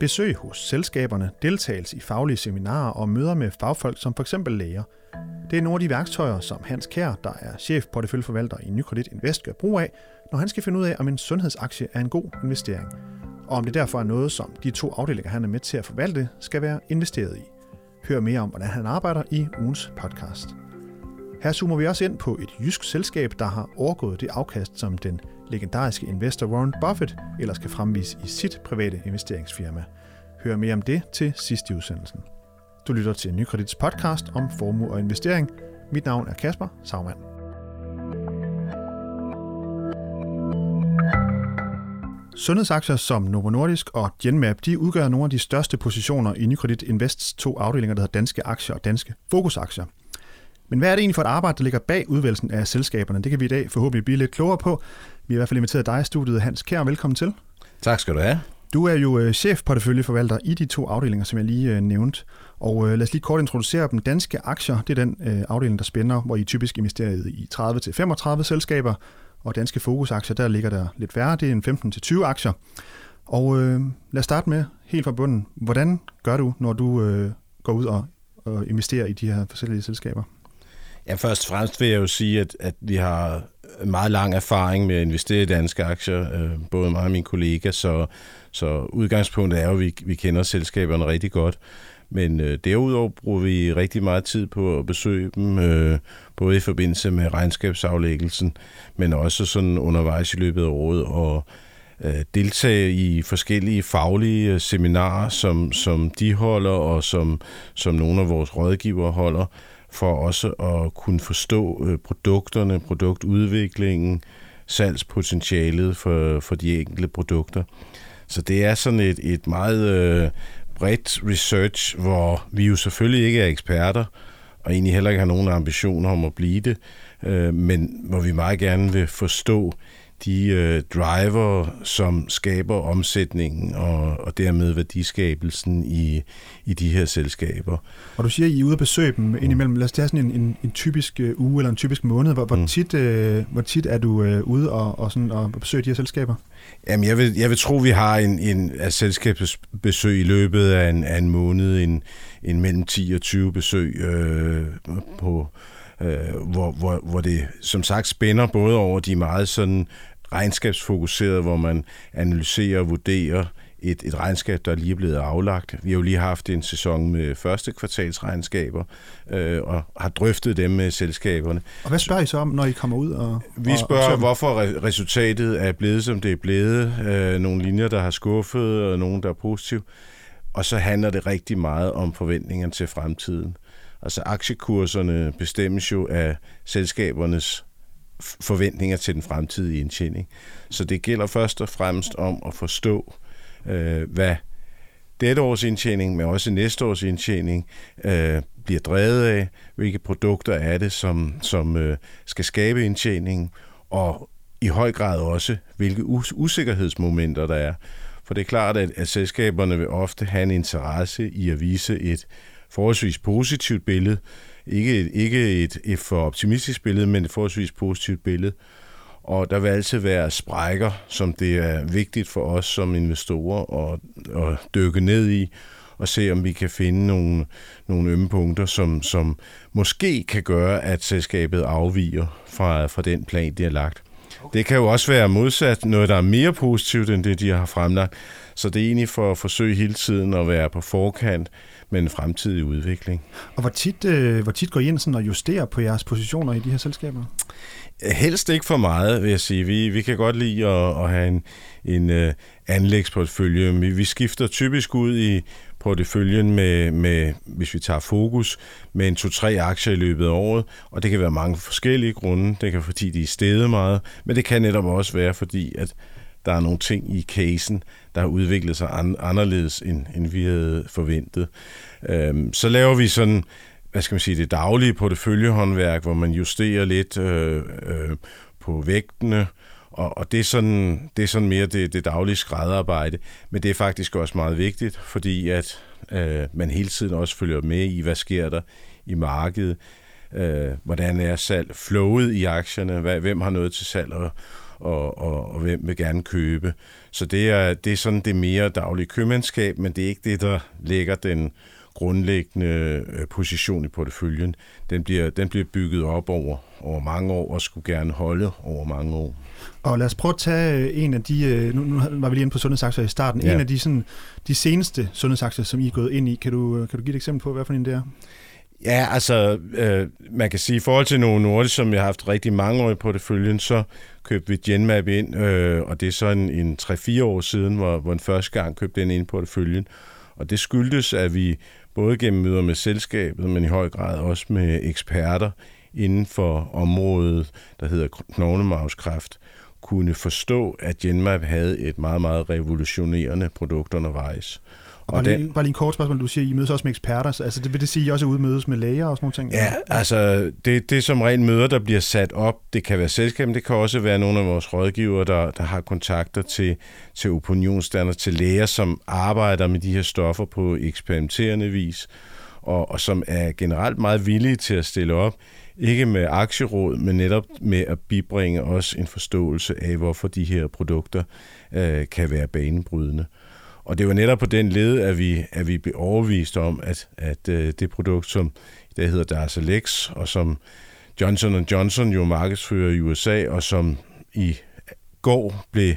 Besøg hos selskaberne, deltagelse i faglige seminarer og møder med fagfolk som f.eks. læger. Det er nogle af de værktøjer, som Hans Kær, der er chef porteføljeforvalter i Nykredit Invest, gør brug af, når han skal finde ud af, om en sundhedsaktie er en god investering. Og om det derfor er noget, som de to afdelinger, han er med til at forvalte, skal være investeret i. Hør mere om, hvordan han arbejder i ugens podcast. Her zoomer vi også ind på et jysk selskab, der har overgået det afkast, som den legendariske investor Warren Buffett ellers kan fremvise i sit private investeringsfirma. Hør mere om det til sidst i udsendelsen. Du lytter til Nykredits podcast om formue og investering. Mit navn er Kasper Sagmann. Sundhedsaktier som Novo Nordisk og Genmap, de udgør nogle af de største positioner i Nykredit Invests to afdelinger, der hedder Danske Aktier og Danske Fokusaktier. Men hvad er det egentlig for et arbejde, der ligger bag udvalgelsen af selskaberne? Det kan vi i dag forhåbentlig blive lidt klogere på. Vi har i hvert fald inviteret dig i studiet, Hans Kjær. Velkommen til. Tak skal du have. Du er jo øh, chefporteføljeforvalter i de to afdelinger, som jeg lige øh, nævnte. Og øh, lad os lige kort introducere dem. Danske aktier, det er den afdeling, der spænder, hvor I typisk investerer i 30-35 selskaber. Og danske fokusaktier, der ligger der lidt værre, det er en 15-20 aktier. Og øh, lad os starte med helt fra bunden. Hvordan gør du, når du øh, går ud og, og investerer i de her forskellige selskaber? Ja, først og fremmest vil jeg jo sige, at, at vi har meget lang erfaring med at investere i danske aktier, øh, både mig og mine kollegaer, så, så udgangspunktet er jo, at vi, vi kender selskaberne rigtig godt. Men øh, derudover bruger vi rigtig meget tid på at besøge dem, øh, både i forbindelse med regnskabsaflæggelsen, men også sådan undervejs i løbet af året, og øh, deltage i forskellige faglige øh, seminarer, som, som de holder, og som, som nogle af vores rådgivere holder, for også at kunne forstå øh, produkterne, produktudviklingen, salgspotentialet for, for de enkelte produkter. Så det er sådan et, et meget øh, bredt research, hvor vi jo selvfølgelig ikke er eksperter, og egentlig heller ikke har nogen ambitioner om at blive det, øh, men hvor vi meget gerne vil forstå de øh, driver, som skaber omsætningen og, og dermed værdiskabelsen i, i de her selskaber. Og du siger, at I er ude at besøge dem indimellem. Lad os tage sådan en, en, en typisk øh, uge eller en typisk måned. Hvor, hvor, mm. tit, øh, hvor tit er du øh, ude og, og, sådan, og besøge de her selskaber? Jamen, jeg vil, jeg vil tro, vi har en, en af selskabsbesøg i løbet af en, af en måned, en, en mellem 10 og 20 besøg øh, på, øh, hvor, hvor, hvor det som sagt spænder både over de meget sådan regnskabsfokuserede, hvor man analyserer og vurderer et, et regnskab, der er lige blevet aflagt. Vi har jo lige haft en sæson med første kvartalsregnskaber, øh, og har drøftet dem med selskaberne. Og hvad spørger I så om, når I kommer ud? Og, Vi spørger, og hvorfor resultatet er blevet, som det er blevet. Øh, nogle linjer, der har skuffet, og nogle, der er positive. Og så handler det rigtig meget om forventningerne til fremtiden. Altså aktiekurserne bestemmes jo af selskabernes forventninger til den fremtidige indtjening. Så det gælder først og fremmest om at forstå, øh, hvad dette års indtjening, men også næste års indtjening, øh, bliver drevet af, hvilke produkter er det, som, som øh, skal skabe indtjeningen, og i høj grad også, hvilke us- usikkerhedsmomenter der er. For det er klart, at, at selskaberne vil ofte have en interesse i at vise et forholdsvis positivt billede, ikke et, ikke et, et for optimistisk billede, men et forholdsvis positivt billede. Og der vil altid være sprækker, som det er vigtigt for os som investorer at, at dykke ned i, og se, om vi kan finde nogle, nogle ømme punkter, som, som måske kan gøre, at selskabet afviger fra, fra den plan, de har lagt. Det kan jo også være modsat noget, der er mere positivt end det, de har fremlagt. Så det er egentlig for at forsøge hele tiden at være på forkant med en fremtidig udvikling. Og hvor tit, øh, hvor tit går I ind sådan og justerer på jeres positioner i de her selskaber? Helst ikke for meget, vil jeg sige. Vi, vi kan godt lide at, at have en, en uh, anlægsportfølje. Vi, vi skifter typisk ud i porteføljen med, med, hvis vi tager fokus, med en to-tre aktier i løbet af året, og det kan være mange forskellige grunde. Det kan fordi, de er steget meget, men det kan netop også være, fordi at der er nogle ting i casen, der har udviklet sig an, anderledes, end, end vi havde forventet. Øhm, så laver vi sådan, hvad skal man sige, det daglige porteføljehåndværk, hvor man justerer lidt øh, øh, på vægtene, og, og det, er sådan, det er sådan mere det, det daglige skrædderarbejde, men det er faktisk også meget vigtigt, fordi at øh, man hele tiden også følger med i, hvad sker der i markedet, øh, hvordan er salg flowet i aktierne, hvad, hvem har noget til salg, og, og, og, og hvem vil gerne købe. Så det er, det er sådan det mere daglige købmandskab, men det er ikke det, der lægger den grundlæggende øh, position i porteføljen. Den bliver, den bliver bygget op over, over mange år og skulle gerne holde over mange år. Og lad os prøve at tage øh, en af de, øh, nu, nu var vi lige inde på sundhedsaktier i starten, ja. en af de, sådan, de seneste sundhedsaktier, som I er gået ind i. Kan du, kan du give et eksempel på, hvad for en det er? Ja, altså, øh, man kan sige, i forhold til nogle Nordisk, som jeg har haft rigtig mange år i porteføljen, så købte vi Genmap ind, øh, og det er så en, en 3-4 år siden, hvor, hvor en første gang købte den ind i porteføljen. Og det skyldtes, at vi både gennem møder med selskabet, men i høj grad også med eksperter inden for området, der hedder knoglemavskræft, kunne forstå, at Genmap havde et meget, meget revolutionerende produkt undervejs. Og bare, den, lige, bare lige en kort spørgsmål, du siger, I mødes også med eksperter, altså det vil det sige, at I også er ude mødes med læger og sådan nogle ting? Ja, altså det, det er som rent møder, der bliver sat op. Det kan være selskab, det kan også være nogle af vores rådgivere, der, der har kontakter til, til opinionsdanner, til læger, som arbejder med de her stoffer på eksperimenterende vis, og, og som er generelt meget villige til at stille op, ikke med aktieråd, men netop med at bibringe os en forståelse af, hvorfor de her produkter øh, kan være banebrydende. Og det var netop på den led, at vi, at vi blev overvist om, at, at øh, det produkt, som det hedder Darzalex, og som Johnson Johnson jo markedsfører i USA, og som i går blev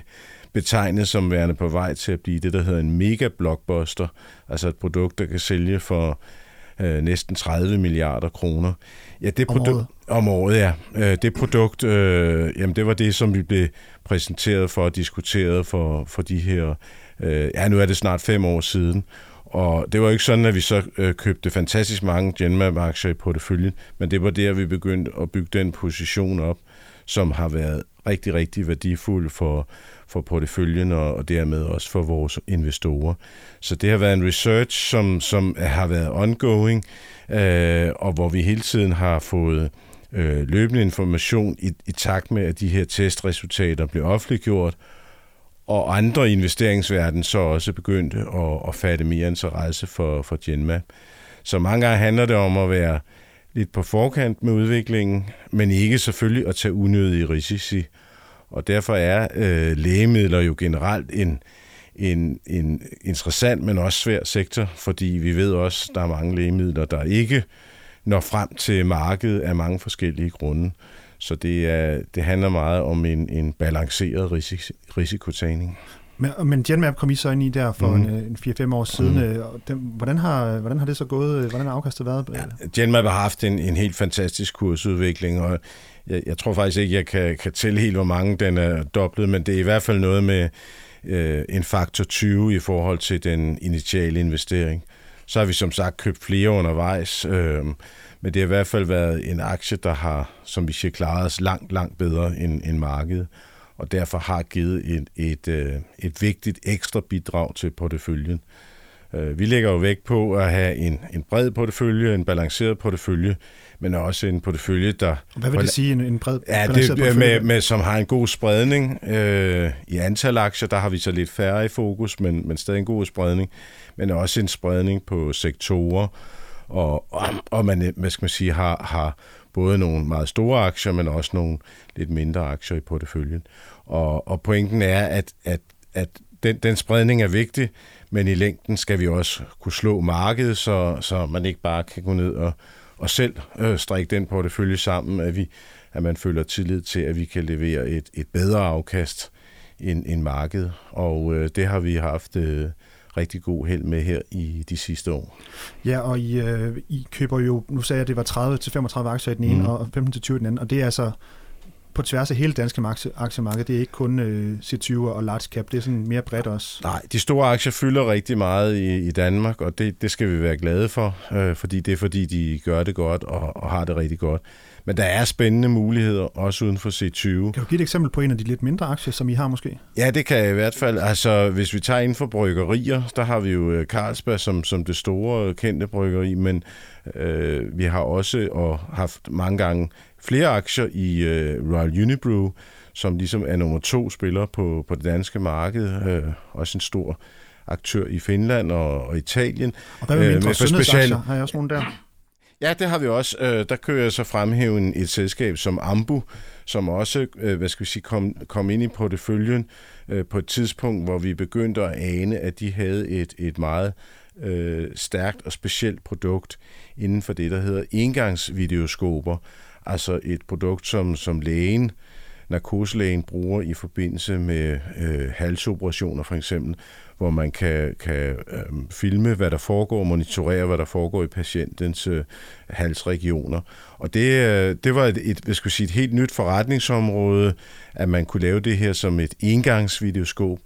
betegnet som værende på vej til at blive det, der hedder en mega-blockbuster, altså et produkt, der kan sælge for øh, næsten 30 milliarder kroner. Ja, det om året? Om året, ja. Øh, det produkt, øh, jamen det var det, som vi blev præsenteret for og diskuteret for, for de her Øh, ja, nu er det snart fem år siden. Og det var ikke sådan, at vi så øh, købte fantastisk mange Genmab-aktier i porteføljen, men det var der, vi begyndte at bygge den position op, som har været rigtig, rigtig værdifuld for, for porteføljen og, og dermed også for vores investorer. Så det har været en research, som, som har været ongoing, øh, og hvor vi hele tiden har fået øh, løbende information i, i takt med, at de her testresultater blev offentliggjort, og andre i investeringsverdenen så også begyndte at, at fatte mere interesse for, for Genma. Så mange gange handler det om at være lidt på forkant med udviklingen, men ikke selvfølgelig at tage unødige risici. Og derfor er øh, lægemidler jo generelt en, en, en interessant, men også svær sektor, fordi vi ved også, at der er mange lægemidler, der ikke når frem til markedet af mange forskellige grunde. Så det, er, det handler meget om en, en balanceret risik, risikotagning. Men, men Genmap kom I så ind i der for mm. en, en 4-5 år siden. Mm. Den, hvordan, har, hvordan har det så gået? Hvordan har afkastet været? Ja, Genmap har haft en, en helt fantastisk kursudvikling, og jeg, jeg tror faktisk ikke, jeg kan, kan tælle helt, hvor mange den er dobblet, men det er i hvert fald noget med øh, en faktor 20 i forhold til den initiale investering. Så har vi som sagt købt flere undervejs. Øh, men det har i hvert fald været en aktie, der har, som vi siger, klaret os langt, langt bedre end, end markedet, og derfor har givet et, et, øh, et vigtigt ekstra bidrag til porteføljen. Øh, vi lægger jo vægt på at have en, en bred portefølje, en balanceret portefølje, men også en portefølje, der... Hvad vil det sige, en, en bred ja, det, med, med, som har en god spredning øh, i antal aktier. Der har vi så lidt færre i fokus, men, men stadig en god spredning. Men også en spredning på sektorer, og, og, og man, hvad skal man sige, har, har både nogle meget store aktier, men også nogle lidt mindre aktier i porteføljen. Og, og pointen er, at, at, at den, den spredning er vigtig, men i længden skal vi også kunne slå markedet, så, så man ikke bare kan gå ned og, og selv øh, strikke den portefølje sammen, at, vi, at man føler tillid til, at vi kan levere et, et bedre afkast end, end markedet. Og øh, det har vi haft øh, rigtig god held med her i de sidste år. Ja, og I, øh, I køber jo, nu sagde jeg, at det var 30-35 aktier i den ene, mm. og 15-20 i den anden, og det er altså på tværs af hele danske aktiemarked. Det er ikke kun øh, C20 og large cap, det er sådan mere bredt også. Nej, de store aktier fylder rigtig meget i, i Danmark, og det, det skal vi være glade for, øh, fordi det er fordi, de gør det godt og, og har det rigtig godt. Men der er spændende muligheder, også uden for C20. Kan du give et eksempel på en af de lidt mindre aktier, som I har måske? Ja, det kan jeg i hvert fald. Altså, hvis vi tager inden for bryggerier, der har vi jo øh, Carlsberg som, som det store kendte bryggeri, men øh, vi har også og haft mange gange flere aktier i øh, Royal Unibrew, som ligesom er nummer to spiller på, på det danske marked. Øh, også en stor aktør i Finland og, og Italien. Og hvad med mindre øh? Special... Har jeg også nogle der? Ja, det har vi også. Øh, der kører jeg så fremhæve et selskab som Ambu, som også øh, hvad skal vi sige, kom, kom ind i porteføljen øh, på et tidspunkt, hvor vi begyndte at ane, at de havde et, et meget øh, stærkt og specielt produkt inden for det, der hedder engangsvideoskoper. Altså et produkt, som, som lægen, narkoselægen bruger i forbindelse med øh, halsoperationer for eksempel, hvor man kan, kan øh, filme, hvad der foregår, monitorere, hvad der foregår i patientens øh, halsregioner. Og det, øh, det var et, et, jeg skulle sige, et helt nyt forretningsområde, at man kunne lave det her som et engangsvideoskop.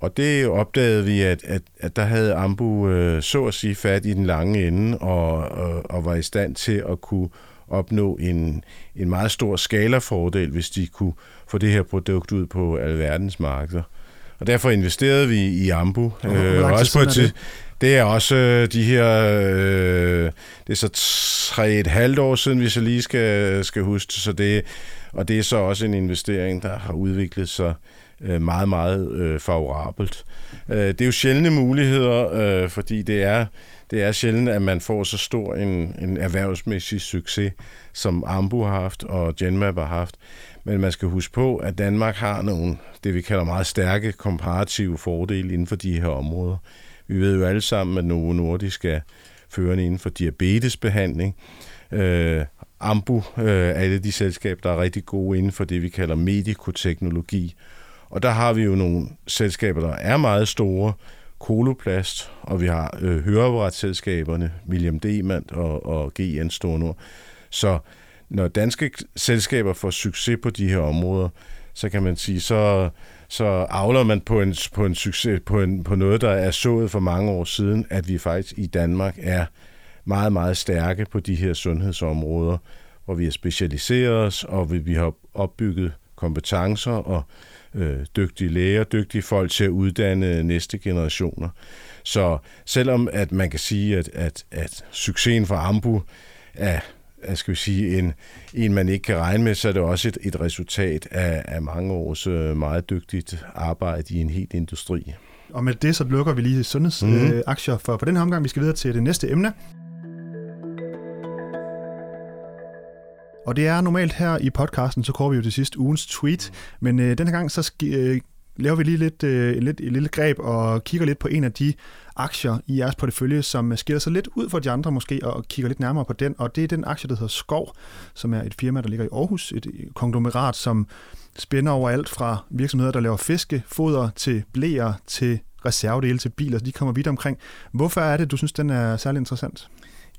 Og det opdagede vi, at, at, at der havde Ambu øh, så at sige fat i den lange ende, og, og, og var i stand til at kunne opnå en, en meget stor skalafordel, hvis de kunne få det her produkt ud på alverdens markeder. Og derfor investerede vi i Ambu. Øh, også på et, det? det er også øh, de her, øh, det er så tre et halvt år siden, hvis jeg lige skal, skal huske så det, og det er så også en investering, der har udviklet sig øh, meget, meget øh, favorabelt. Øh, det er jo sjældne muligheder, øh, fordi det er, det er sjældent, at man får så stor en, en erhvervsmæssig succes, som Ambu har haft og Genmap har haft. Men man skal huske på, at Danmark har nogle, det vi kalder meget stærke komparative fordele inden for de her områder. Vi ved jo alle sammen, at Novo Nordisk er førende inden for diabetesbehandling. Øh, Ambu øh, er et af de selskaber, der er rigtig gode inden for det, vi kalder medikoteknologi. Og der har vi jo nogle selskaber, der er meget store, Koloplast, og vi har øh, høreapparatselskaberne, William Demand og, og GN Stornord. Så når danske selskaber får succes på de her områder, så kan man sige, så, så avler man på en, på en succes, på, en, på noget, der er sået for mange år siden, at vi faktisk i Danmark er meget, meget stærke på de her sundhedsområder, hvor vi har specialiseret os, og vi, vi har opbygget kompetencer og øh, dygtige læger, dygtige folk til at uddanne næste generationer. Så selvom at man kan sige, at, at, at succesen for Ambu er skal vi sige, en, en, man ikke kan regne med, så er det også et, et resultat af, af mange års øh, meget dygtigt arbejde i en helt industri. Og med det så lukker vi lige sundhedsaktier mm. for på den her omgang. Vi skal videre til det næste emne. Og det er normalt her i podcasten, så kommer vi jo til sidst ugens tweet, men øh, denne gang så sk- øh, laver vi lige lidt, øh, lidt, et lille greb og kigger lidt på en af de aktier i jeres portefølje, som skiller sig lidt ud fra de andre måske, og kigger lidt nærmere på den, og det er den aktie, der hedder Skov, som er et firma, der ligger i Aarhus, et øh, konglomerat, som spænder over alt fra virksomheder, der laver fiske, foder til blæer, til reservedele til biler, så de kommer vidt omkring. Hvorfor er det, du synes, den er særlig interessant?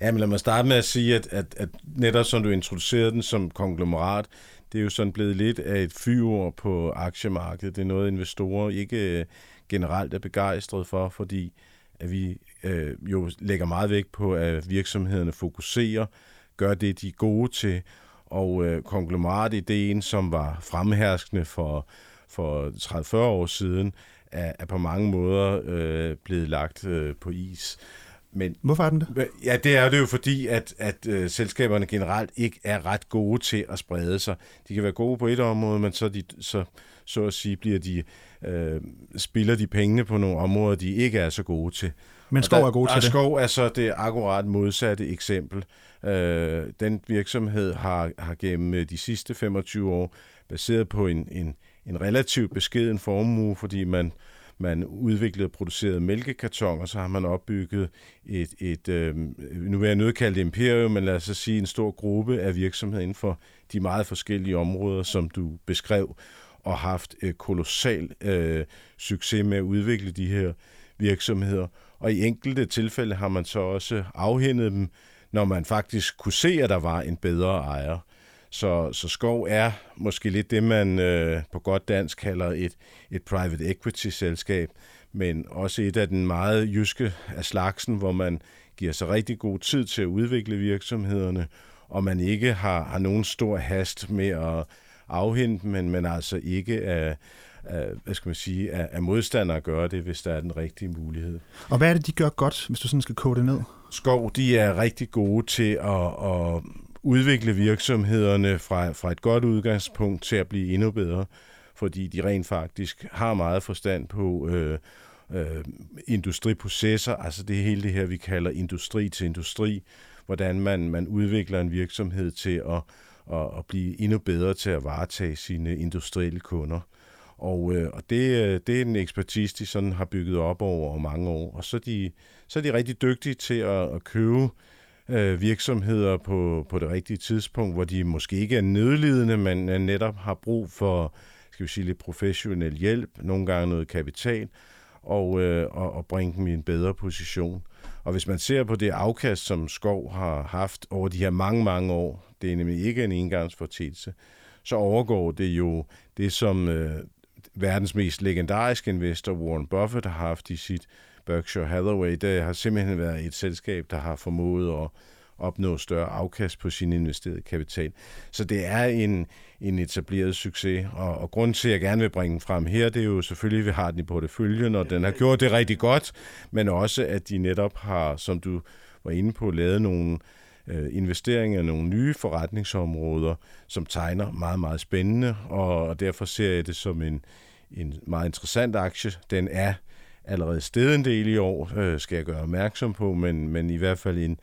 Ja, men lad mig starte med at sige, at, at, at netop som du introducerede den som konglomerat, det er jo sådan blevet lidt af et fyord på aktiemarkedet. Det er noget, investorer ikke øh, generelt er begejstret for, fordi at vi øh, jo lægger meget vægt på, at virksomhederne fokuserer, gør det, de er gode til, og øh, konglomerat-ideen, som var fremherskende for, for 30-40 år siden, er, er på mange måder øh, blevet lagt øh, på is. Men, Hvorfor er den det? Ja, det er det jo fordi, at, at øh, selskaberne generelt ikke er ret gode til at sprede sig. De kan være gode på et område, men så, de, så, så at sige bliver de, øh, spiller de pengene på nogle områder, de ikke er så gode til. Men Skov er god til det? Skov er så det akkurat modsatte eksempel. Øh, den virksomhed har, har gennem de sidste 25 år baseret på en, en, en relativt beskeden formue, fordi man man udviklede og producerede mælkekartoner, så har man opbygget et, et øh, nu vil jeg nødt kalde imperium, men lad os sige en stor gruppe af virksomheder inden for de meget forskellige områder, som du beskrev, og haft øh, kolossal øh, succes med at udvikle de her virksomheder. Og i enkelte tilfælde har man så også afhændet dem, når man faktisk kunne se, at der var en bedre ejer. Så, så skov er måske lidt det, man øh, på godt dansk kalder et, et private equity-selskab, men også et af den meget jyske af slagsen, hvor man giver sig rigtig god tid til at udvikle virksomhederne, og man ikke har, har nogen stor hast med at afhente, men man altså ikke er, af, hvad skal man sige, af, af modstandere at gøre det, hvis der er den rigtige mulighed. Og hvad er det, de gør godt, hvis du sådan skal kode det ned? Skov, de er rigtig gode til at, at udvikle virksomhederne fra, fra et godt udgangspunkt til at blive endnu bedre, fordi de rent faktisk har meget forstand på, øh, øh, industriprocesser, altså det hele det her, vi kalder industri til industri, hvordan man, man udvikler en virksomhed til at, at, at blive endnu bedre til at varetage sine industrielle kunder. Og, øh, og det, øh, det er en ekspertise, de sådan har bygget op over mange år. Og så er de, så er de rigtig dygtige til at, at købe øh, virksomheder på, på det rigtige tidspunkt, hvor de måske ikke er nødlidende, men øh, netop har brug for skal vi sige, lidt professionel hjælp, nogle gange noget kapital, og, øh, og, og bringe dem i en bedre position. Og hvis man ser på det afkast, som Skov har haft over de her mange, mange år, det er nemlig ikke en engangsfortælse, så overgår det jo det, som øh, verdens mest legendariske investor, Warren Buffett, har haft i sit Berkshire Hathaway. Det har simpelthen været et selskab, der har formået at opnå større afkast på sin investerede kapital. Så det er en, en etableret succes, og, og grunden til, at jeg gerne vil bringe den frem her, det er jo selvfølgelig, at vi har den i porteføljen, og den har gjort det rigtig godt, men også, at de netop har, som du var inde på, lavet nogle øh, investeringer i nogle nye forretningsområder, som tegner meget, meget spændende, og derfor ser jeg det som en, en meget interessant aktie. Den er allerede stedet en del i år, øh, skal jeg gøre opmærksom på, men, men i hvert fald en,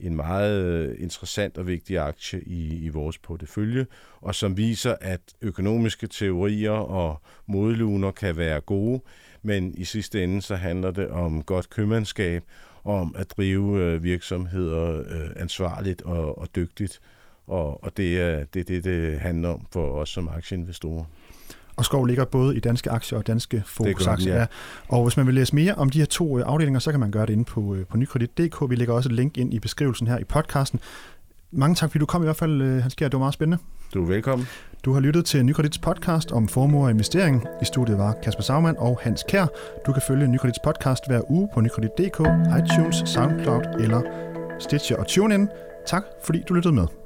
en meget øh, interessant og vigtig aktie i, i vores portefølje, og som viser, at økonomiske teorier og modluner kan være gode, men i sidste ende så handler det om godt købmandskab, og om at drive øh, virksomheder øh, ansvarligt og, og dygtigt, og, og det er det, det, det handler om for os som aktieinvestorer. Og Skov ligger både i danske aktier og danske fokusaktier. Ja. Og hvis man vil læse mere om de her to øh, afdelinger, så kan man gøre det inde på, øh, på nykredit.dk. Vi lægger også et link ind i beskrivelsen her i podcasten. Mange tak, fordi du kom i hvert fald, øh, Hans Kjær. Det var meget spændende. Du er velkommen. Du har lyttet til Nykredits podcast om formue og investering. I studiet var Kasper Sagmann og Hans Kær. Du kan følge Nykredits podcast hver uge på nykredit.dk, iTunes, SoundCloud eller Stitcher og TuneIn. Tak fordi du lyttede med.